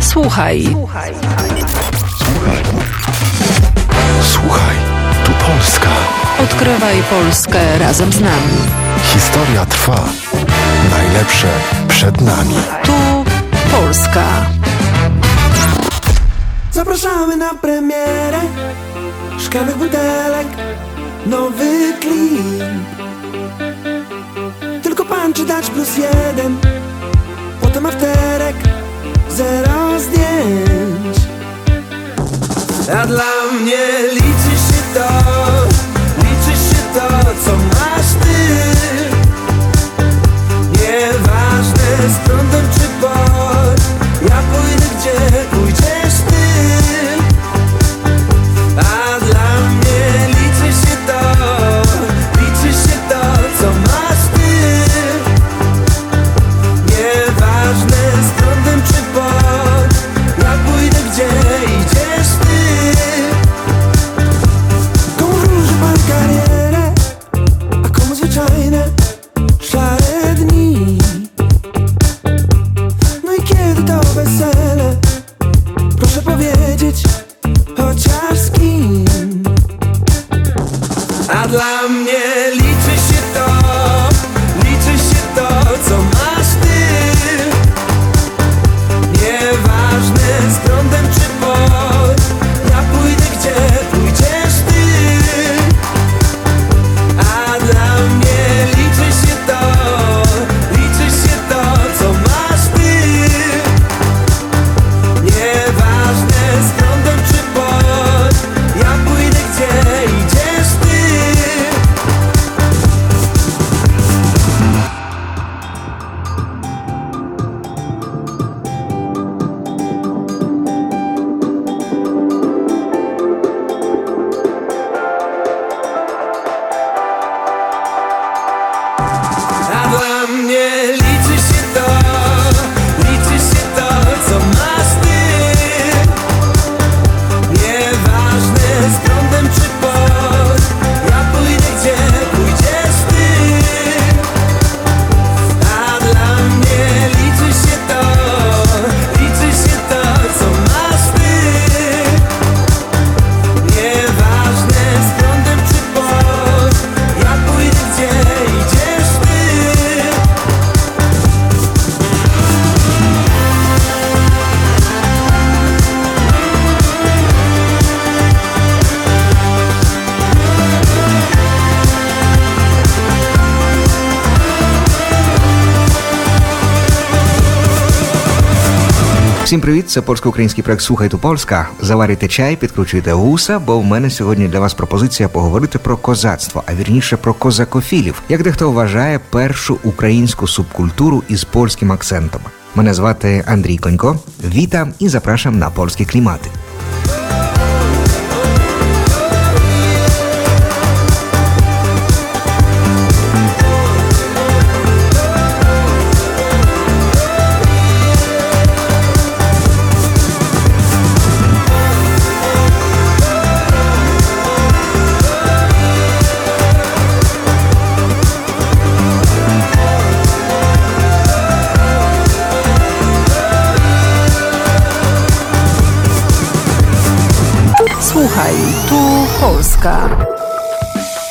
Słuchaj. Słuchaj. Słuchaj, tu Polska. Odkrywaj Polskę razem z nami. Historia trwa. Najlepsze przed nami. Tu Polska. Zapraszamy na premierę Szklanych butelek Nowy klip Tylko pan czy dać plus jeden Potem afterek Zero zdjęć. A dla mnie liczy się to Liczy się to, co masz ty. Nieważne z Всім привіт! Це польсько-український проект Слухай ту Польська. Заварюйте чай, підкручуйте гуса, бо в мене сьогодні для вас пропозиція поговорити про козацтво, а вірніше про козакофілів, як дехто вважає першу українську субкультуру із польським акцентом. Мене звати Андрій Конько. Вітам і запрашам на польські клімати. Polska.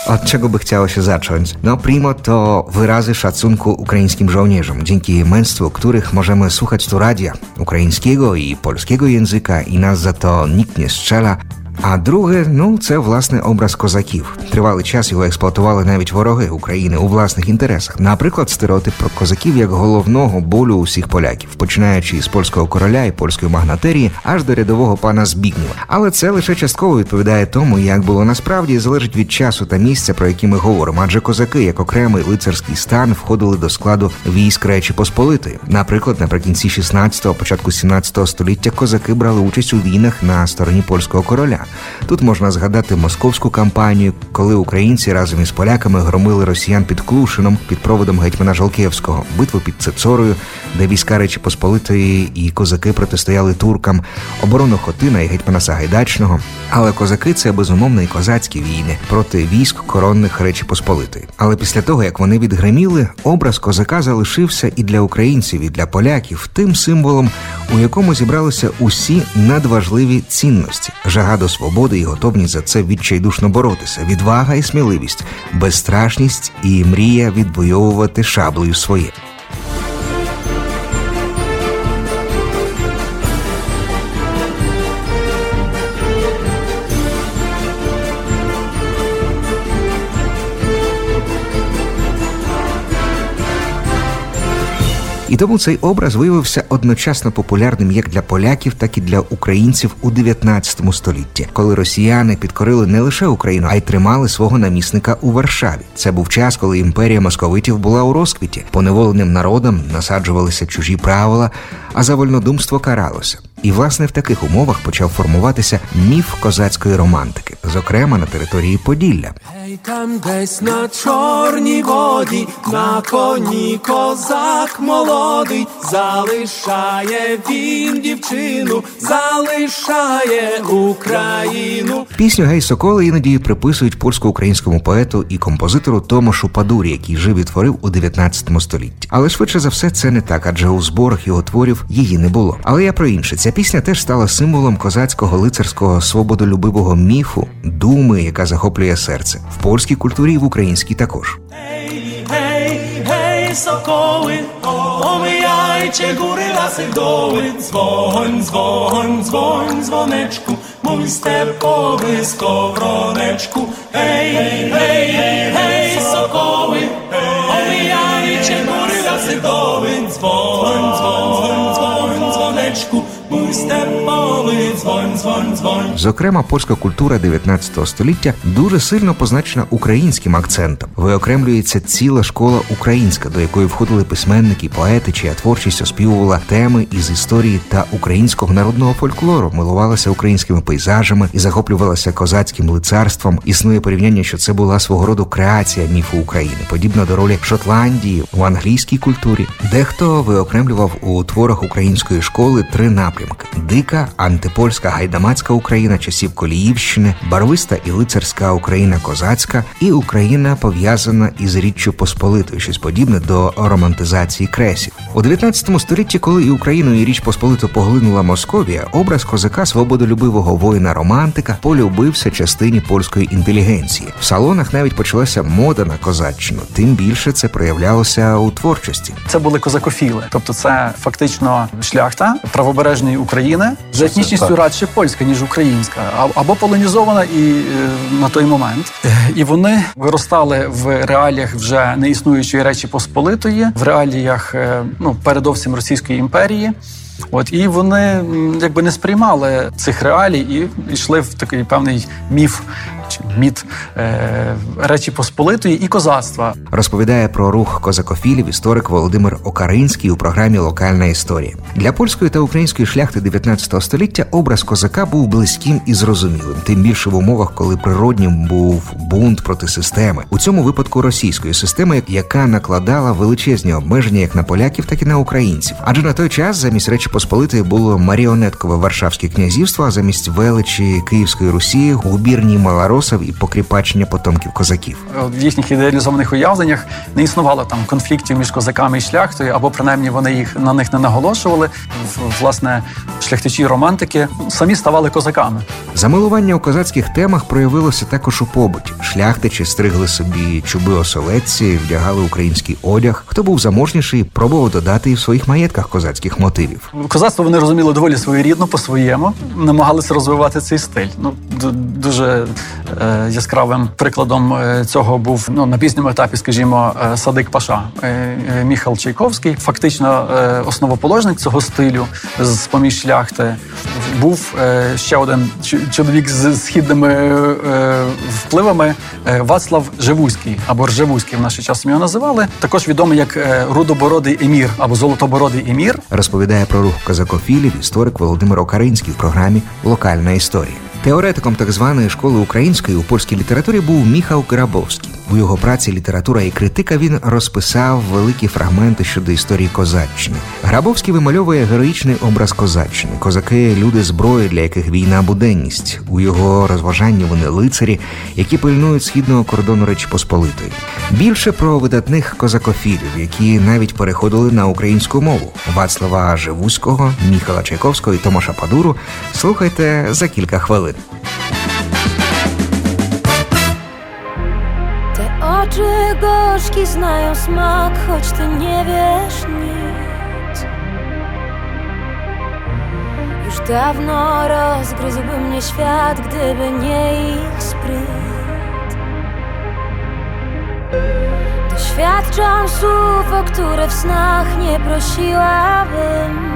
Od czego by chciało się zacząć? No, primo to wyrazy szacunku ukraińskim żołnierzom, dzięki męstwu których możemy słuchać tu radia ukraińskiego i polskiego języka i nas za to nikt nie strzela, А друге, ну це власне образ козаків. Тривалий час його експлуатували навіть вороги України у власних інтересах. Наприклад, стереотип про козаків як головного болю усіх поляків, починаючи з польського короля і польської магнатерії, аж до рядового пана Збігнєва. Але це лише частково відповідає тому, як було насправді і залежить від часу та місця, про які ми говоримо. Адже козаки, як окремий лицарський стан, входили до складу військ Речі Посполитої. Наприклад, наприкінці 16-го, початку 17-го століття козаки брали участь у війнах на стороні польського короля. Тут можна згадати московську кампанію, коли українці разом із поляками громили росіян під Клушином під проводом гетьмана Жолкєвського, битву під Цицорою, де війська Речі Посполитої і козаки протистояли туркам, оборону Хотина і гетьмана Сагайдачного. Але козаки це безумовно і козацькі війни проти військ коронних Речі Посполитої. Але після того, як вони відгриміли, образ козака залишився і для українців, і для поляків тим символом у якому зібралися усі надважливі цінності: жага до свободи і готовність за це відчайдушно боротися, відвага і сміливість, безстрашність і мрія відвоювати шаблею своє. І тому цей образ виявився одночасно популярним як для поляків, так і для українців у 19 столітті, коли росіяни підкорили не лише Україну, а й тримали свого намісника у Варшаві. Це був час, коли імперія московитів була у розквіті. Поневоленим народам насаджувалися чужі правила, а за вольнодумство каралося. І власне в таких умовах почав формуватися міф козацької романтики, зокрема на території Поділля. Ей, там десь на чорній воді, на коні козак молодий, залишає він дівчину, залишає Україну. Пісню Гей Соколи іноді приписують польсько-українському поету і композитору Томашу Падурі, який жив і творив у 19 столітті. Але швидше за все це не так, адже у зборах його творів її не було. Але я про інше. Ця пісня теж стала символом козацького лицарського свободолюбивого міфу, думи, яка захоплює серце польській культурі в українській також. Зокрема, польська культура 19 століття дуже сильно позначена українським акцентом. Виокремлюється ціла школа українська, до якої входили письменники, поети, чия творчість оспівувала теми із історії та українського народного фольклору, милувалася українськими пейзажами і захоплювалася козацьким лицарством. Існує порівняння, що це була свого роду креація міфу України, подібна до ролі Шотландії в англійській культурі. Дехто виокремлював у творах української школи три напрямки: дика, антипольська гайдамацька Україна часів Коліївщини, барвиста і лицарська Україна козацька, і Україна пов'язана із Річчю Посполитою, щось подібне до романтизації кресів. У 19 столітті, коли і Україну і Річ Посполиту поглинула Московія, образ козака свободолюбивого воїна романтика полюбився частині польської інтелігенції. В салонах навіть почалася мода на козаччину. Тим більше це проявлялося у творчості. Це були козакофіли, тобто це фактично шляхта правобережної України за етнічністю радше польська ніж українська, або полонізована і е, на той момент. Е, І вони виростали в реаліях вже неіснуючої речі Посполитої, в реаліях е, ну передовсім Російської імперії. От і вони якби не сприймали цих реалій і йшли в такий певний міф міт е, Речі Посполитої і козацтва. Розповідає про рух козакофілів історик Володимир Окаринський у програмі Локальна історія для польської та української шляхти 19 століття. Образ козака був близьким і зрозумілим, тим більше в умовах, коли природнім був бунт проти системи. У цьому випадку російської системи, яка накладала величезні обмеження як на поляків, так і на українців. Адже на той час замість Речі Посполитої було маріонеткове Варшавське князівство, а замість величі Київської Русі губірні малоросів і покріпачення потомків козаків. в їхніх ідеалізованих уявленнях не існувало там конфліктів між козаками і шляхтою, або принаймні вони їх на них не наголошували. Власне, шляхтичі романтики самі ставали козаками. Замилування у козацьких темах проявилося також у побуті. Шляхтичі стригли собі чуби оселедці, вдягали український одяг. Хто був заможніший, пробував додати і в своїх маєтках козацьких мотивів. Козацтво вони розуміли доволі своєрідно по-своєму, намагалися розвивати цей стиль. Ну дуже е, яскравим прикладом е, цього був ну на пізньому етапі, скажімо, е, Садик Паша е, е, Міхал Чайковський, фактично е, основоположник цього стилю з поміж шляхти. Був е, ще один чоловік з східними е, впливами е, Вацлав Живузький або Ржевузький в наш час його називали. Також відомий як е, рудобородий емір або золотобородий емір. Розповідає про рух козакофілів історик Володимир Окаринський в програмі Локальна історія. Теоретиком так званої школи української у польській літературі був Міхал Грабовський. У його праці література і критика він розписав великі фрагменти щодо історії козаччини. Грабовський вимальовує героїчний образ козаччини. Козаки люди зброї, для яких війна буденність. У його розважанні вони лицарі, які пильнують східного кордону Речі Посполитої. Більше про видатних козакофілів, які навіть переходили на українську мову. Вацлава Живуського, Міхала Чайковського і Томаша Падуру. Слухайте за кілька хвилин. Te oczy gorzki znają smak, choć ty nie wiesz nic. Już dawno rozgryzłby mnie świat, gdyby nie ich spryt. Doświadczam słów, o które w snach nie prosiłabym.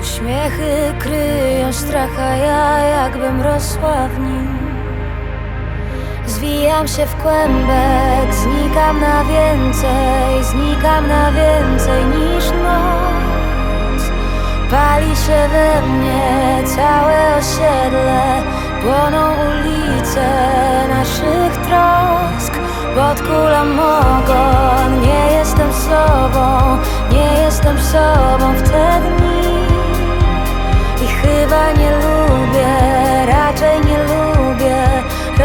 Uśmiechy kryją strach, a ja jakbym rosła w nim. Zwijam się w kłębek, znikam na więcej, znikam na więcej niż noc. Pali się we mnie całe osiedle, płoną ulice naszych trosk. Pod kulą ogon, nie jestem sobą, nie jestem sobą w te dni. I chyba nie lubię,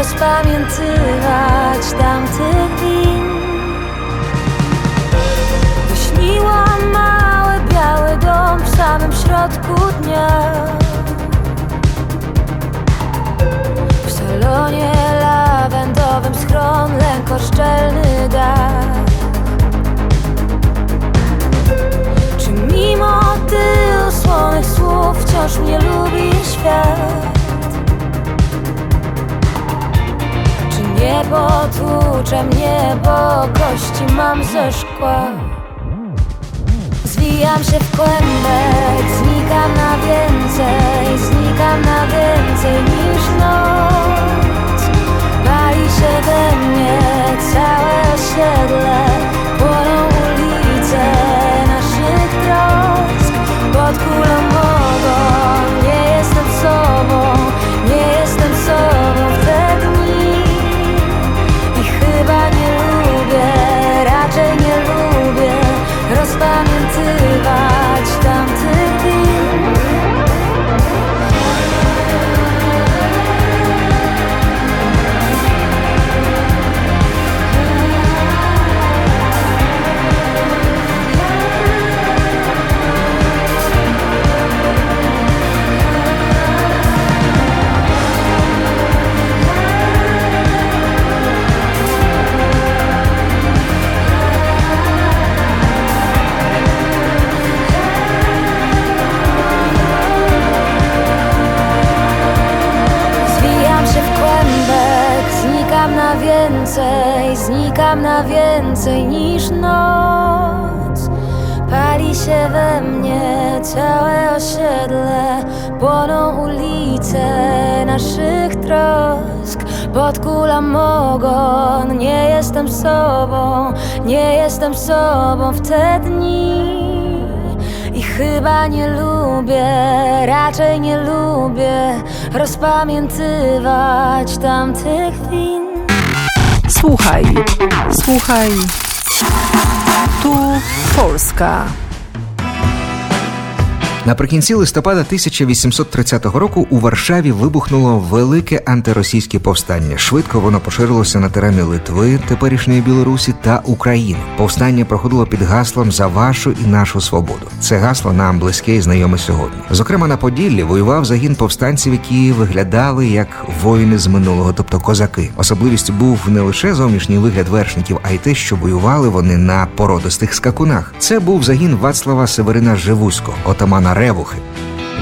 rozpamiętywać tamtych win. Wyśniłam mały biały dom w samym środku dnia. W salonie lawendowym schron lękoszczelny dach. Czy mimo tylu słonych słów wciąż mnie lubi świat? Czy nie potłucze mnie, bo kości mam ze szkła? Zwijam się w kłębek, znikam na więcej, znikam na więcej niż noc. Pali się we mnie całe osiedle, płoną ulice naszych trosk. Pod kulą nie jestem sobą w te dni. I chyba nie lubię, raczej nie lubię rozpamiętywać tamtych win. Słuchaj, słuchaj. Tu Polska. Наприкінці листопада 1830 року у Варшаві вибухнуло велике антиросійське повстання. Швидко воно поширилося на терени Литви, теперішньої Білорусі та України. Повстання проходило під гаслом за вашу і нашу свободу. Це гасло нам близьке і знайоме сьогодні. Зокрема, на Поділлі воював загін повстанців, які виглядали як воїни з минулого, тобто козаки. Особливістю був не лише зовнішній вигляд вершників, а й те, що воювали вони на породистих скакунах. Це був загін Вацлава Северина Живуського, отамана Ревухи.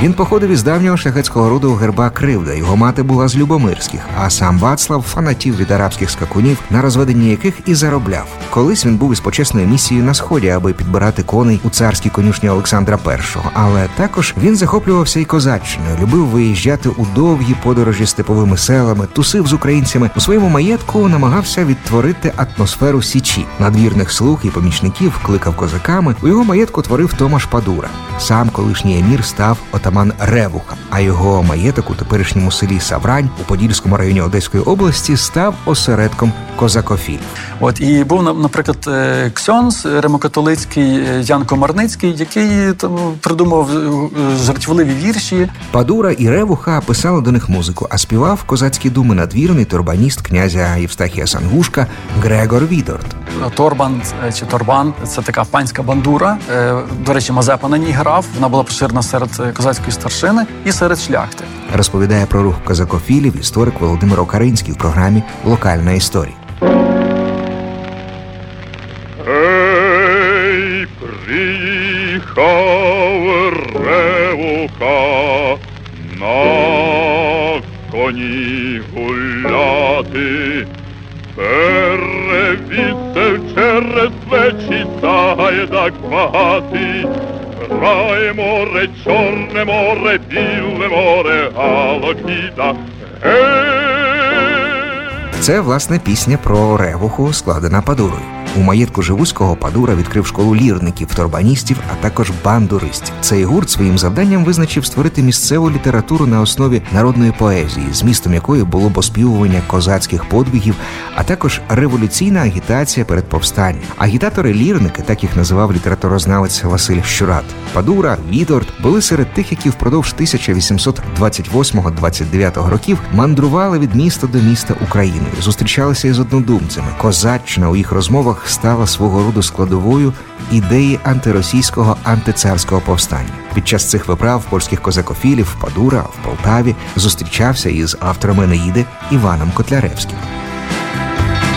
Він походив із давнього шляхетського роду герба Кривда. Його мати була з Любомирських, а сам Вацлав фанатів від арабських скакунів, на розведенні яких і заробляв. Колись він був із почесною місією на сході, аби підбирати коней у царській конюшні Олександра І. Але також він захоплювався і козаччиною, любив виїжджати у довгі подорожі степовими селами, тусив з українцями. У своєму маєтку намагався відтворити атмосферу січі. Надвірних слуг і помічників кликав козаками. У його маєтку творив Томаш Падура. Сам колишній емір став отаманом отаман Ревуха. А його маєток у теперішньому селі Саврань у Подільському районі Одеської області став осередком козакофілів. От і був на- наприклад е, Ксьонс римокатолицький е, Ян Комарницький, який там придумав е, жартівливі вірші. Падура і Ревуха писали до них музику, а співав козацькі думи надвірний турбаніст князя Євстахія Сангушка Грегор Відорт. Торбан е, чи Торбан це така панська бандура. Е, До речі, Мазепа на ній грав. Вона була поширена серед е, козацької старшини і серед шляхти. Розповідає про рух козакофілів історик Володимир Окаринський в програмі Локальна історія. Ревука на коні гуляти, перевісив через плечі гайдак багатий. Грає море, чорне море, біле море, галокіда. Це власне пісня про ревуху, складена падурою. У маєтку Живуського Падура відкрив школу лірників, торбаністів, а також бандуристів. Цей гурт своїм завданням визначив створити місцеву літературу на основі народної поезії, змістом якої було б оспівування козацьких подвигів, а також революційна агітація перед повстанням. Агітатори-лірники, так їх називав літературознавець Василь Щурат. Падура, Віторт були серед тих, які впродовж 1828-29 років мандрували від міста до міста Україною, зустрічалися із однодумцями. Козаччина у їх розмовах стала свого роду складовою ідеї антиросійського антицарського повстання. Під час цих виправ польських козакофілів Падура в Полтаві зустрічався із авторами Неїди Іваном Котляревським.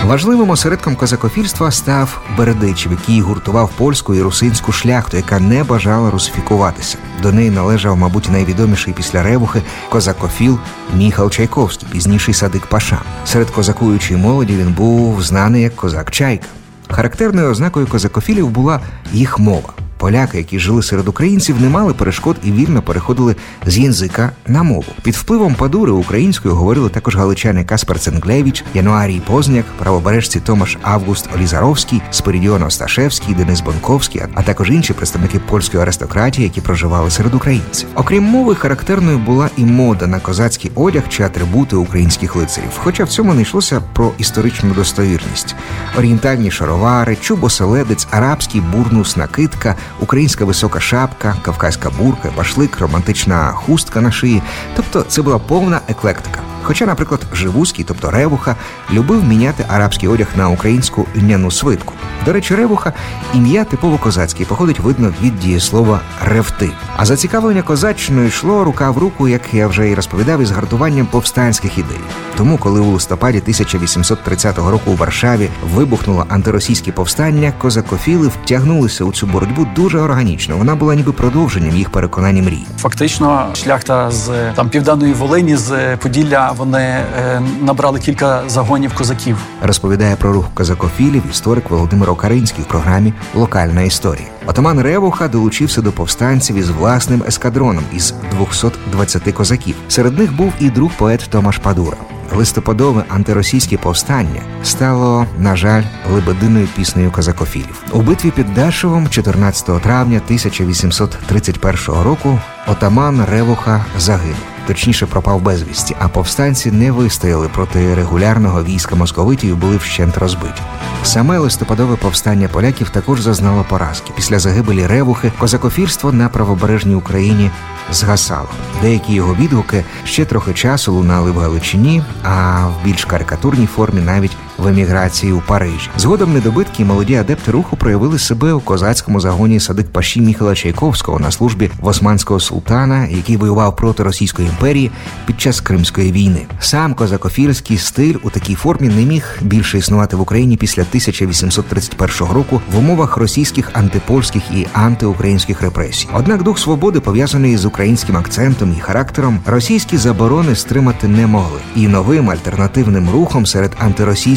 Важливим осередком козакофільства став Бередичів, який гуртував польську і русинську шляхту, яка не бажала русифікуватися. До неї належав, мабуть, найвідоміший після ревухи козакофіл Міхал Чайковський, пізніший садик Паша. Серед козакуючої молоді він був знаний як козак Чайка. Характерною ознакою козакофілів була їх мова. Поляки, які жили серед українців, не мали перешкод і вільно переходили з язика на мову. Під впливом падури українською говорили також галичани Каспар Ценглевич, Януарій Позняк, правобережці Томаш Август Олізаровський, Спирідіон Осташевський, Денис Бонковський, а також інші представники польської аристократії, які проживали серед українців. Окрім мови, характерною була і мода на козацький одяг чи атрибути українських лицарів. Хоча в цьому не йшлося про історичну достовірність: орієнтальні шаровари, чубоселедець, арабський бурнус, накидка, українська висока шапка, кавказька бурка, башлик, романтична хустка на шиї. Тобто це була повна еклектика. Хоча, наприклад, Живузький, тобто Ревуха, любив міняти арабський одяг на українську льняну свитку. До речі, Ревуха ім'я типово козацьке походить видно від дієслова ревти. А зацікавлення козаччиною йшло рука в руку, як я вже і розповідав, із гартуванням повстанських ідей. Тому, коли у листопаді 1830 року у Варшаві вибухнуло антиросійське повстання, козакофіли втягнулися у цю боротьбу дуже органічно. Вона була ніби продовженням їх переконань і мрій. Фактично, шляхта з там південної Волині з Поділля вони е, набрали кілька загонів козаків. Розповідає про рух козакофілів історик Володимир Окаринський в програмі Локальна історія. Отаман Ревуха долучився до повстанців із власним ескадроном із 220 козаків. Серед них був і друг поет Томаш Падура. Листопадове антиросійське повстання стало, на жаль, лебединою піснею козакофілів. У битві під Дашевом 14 травня 1831 року отаман Ревуха загинув. Точніше пропав безвісті, а повстанці не вистояли проти регулярного війська московитів і були вщент розбиті. Саме листопадове повстання поляків також зазнало поразки. Після загибелі Ревухи козакофірство на правобережній Україні згасало. Деякі його відгуки ще трохи часу лунали в Галичині, а в більш карикатурній формі навіть в еміграції у Парижі. Згодом недобитки і молоді адепти руху проявили себе у козацькому загоні садик Паші Міхала Чайковського на службі в османського султана, який воював проти Російської імперії під час Кримської війни. Сам козакофірський стиль у такій формі не міг більше існувати в Україні після 1831 року в умовах російських антипольських і антиукраїнських репресій. Однак дух свободи пов'язаний з українським акцентом і характером, російські заборони стримати не могли. І новим альтернативним рухом серед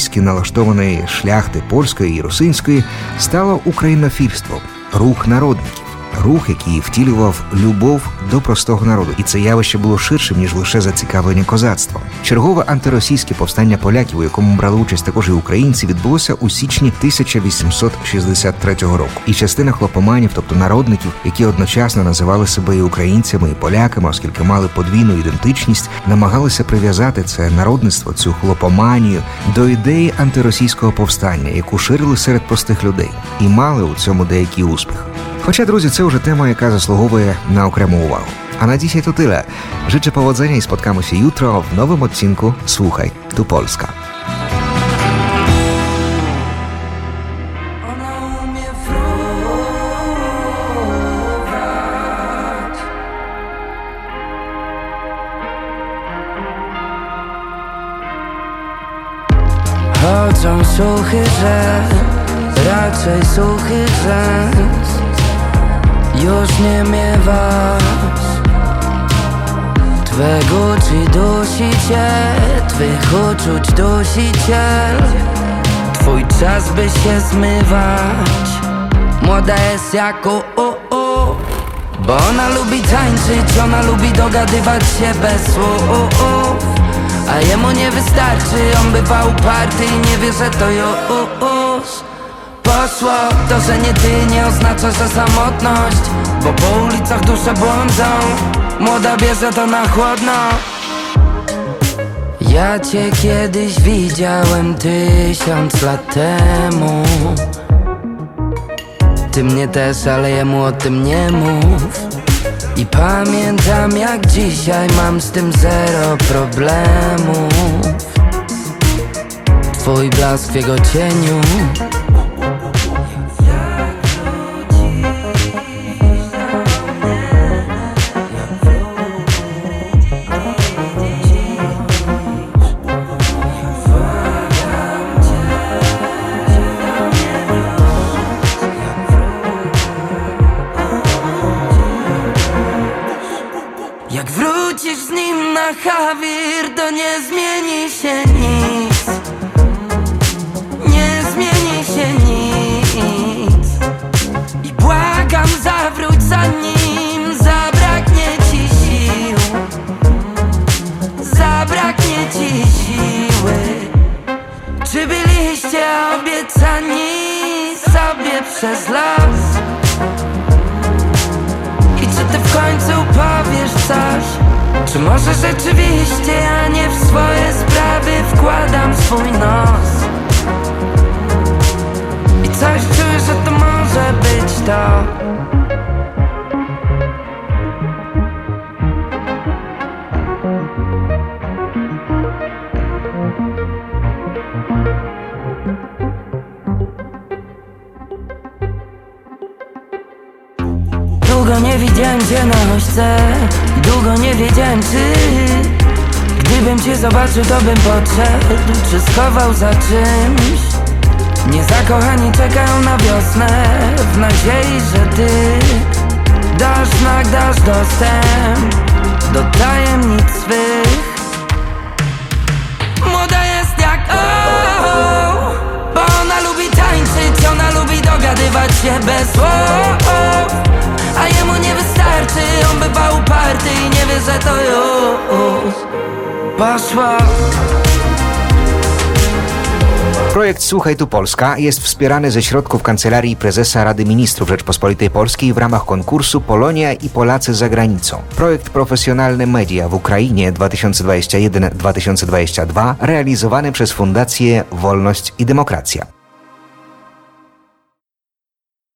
антиросійськи налаштованої шляхти польської і русинської стало українофільство, рух народників. Рух, який втілював любов до простого народу, і це явище було ширшим ніж лише зацікавлення козацтвом. Чергове антиросійське повстання поляків, у якому брали участь також і українці, відбулося у січні 1863 року. І частина хлопоманів, тобто народників, які одночасно називали себе і українцями, і поляками, оскільки мали подвійну ідентичність, намагалися прив'язати це народництво, цю хлопоманію до ідеї антиросійського повстання, яку ширили серед простих людей, і мали у цьому деякий успіх. Хоча, друзі, це вже тема, яка заслуговує na окрему увагу. A na dzisiaj to tyle. Życzę powodzenia i spotkamy się jutro w nowym odcinku Słuchaj, tu Polska. Ona umie fruwać Chodzą suchy rzek, raczej suchy rzęs już nie miewasz Twego czy dusi cię, twych uczuć dusiciel. Twój czas by się zmywać. Młoda jest jak u, u, u. Bo ona lubi tańczyć, ona lubi dogadywać się bez słów A jemu nie wystarczy, on bywa uparty i nie wie, że to już To, że nie ty nie oznacza, że samotność. Bo po ulicach dusze błądzą Młoda bierze to na chłodno. Ja cię kiedyś widziałem tysiąc lat temu. Ty mnie też, ale jemu o tym nie mów. I pamiętam jak dzisiaj mam z tym zero problemów Twój blask w jego cieniu Czy może rzeczywiście ja nie w swoje sprawy wkładam swój nos? I coś czuję, że to może być to Długo nie widziałem cię na ośce długo nie wiedziałem czy Gdybym cię zobaczył to bym podszedł Czy schował za czymś. Niezakochani czekają na wiosnę W nadziei, że ty Dasz znak, dasz dostęp Do tajemnic swych. Młoda jest jak o, Bo ona lubi tańczyć, ona lubi dogadywać się bez słów wystarczy, on bywa uparty i nie wie, że to już Poszło Projekt Słuchaj tu Polska jest wspierany ze środków Kancelarii Prezesa Rady Ministrów Rzeczpospolitej Polskiej w ramach konkursu Polonia i Polacy za granicą. Projekt Profesjonalne Media w Ukrainie 2021-2022 realizowany przez Fundację Wolność i Demokracja.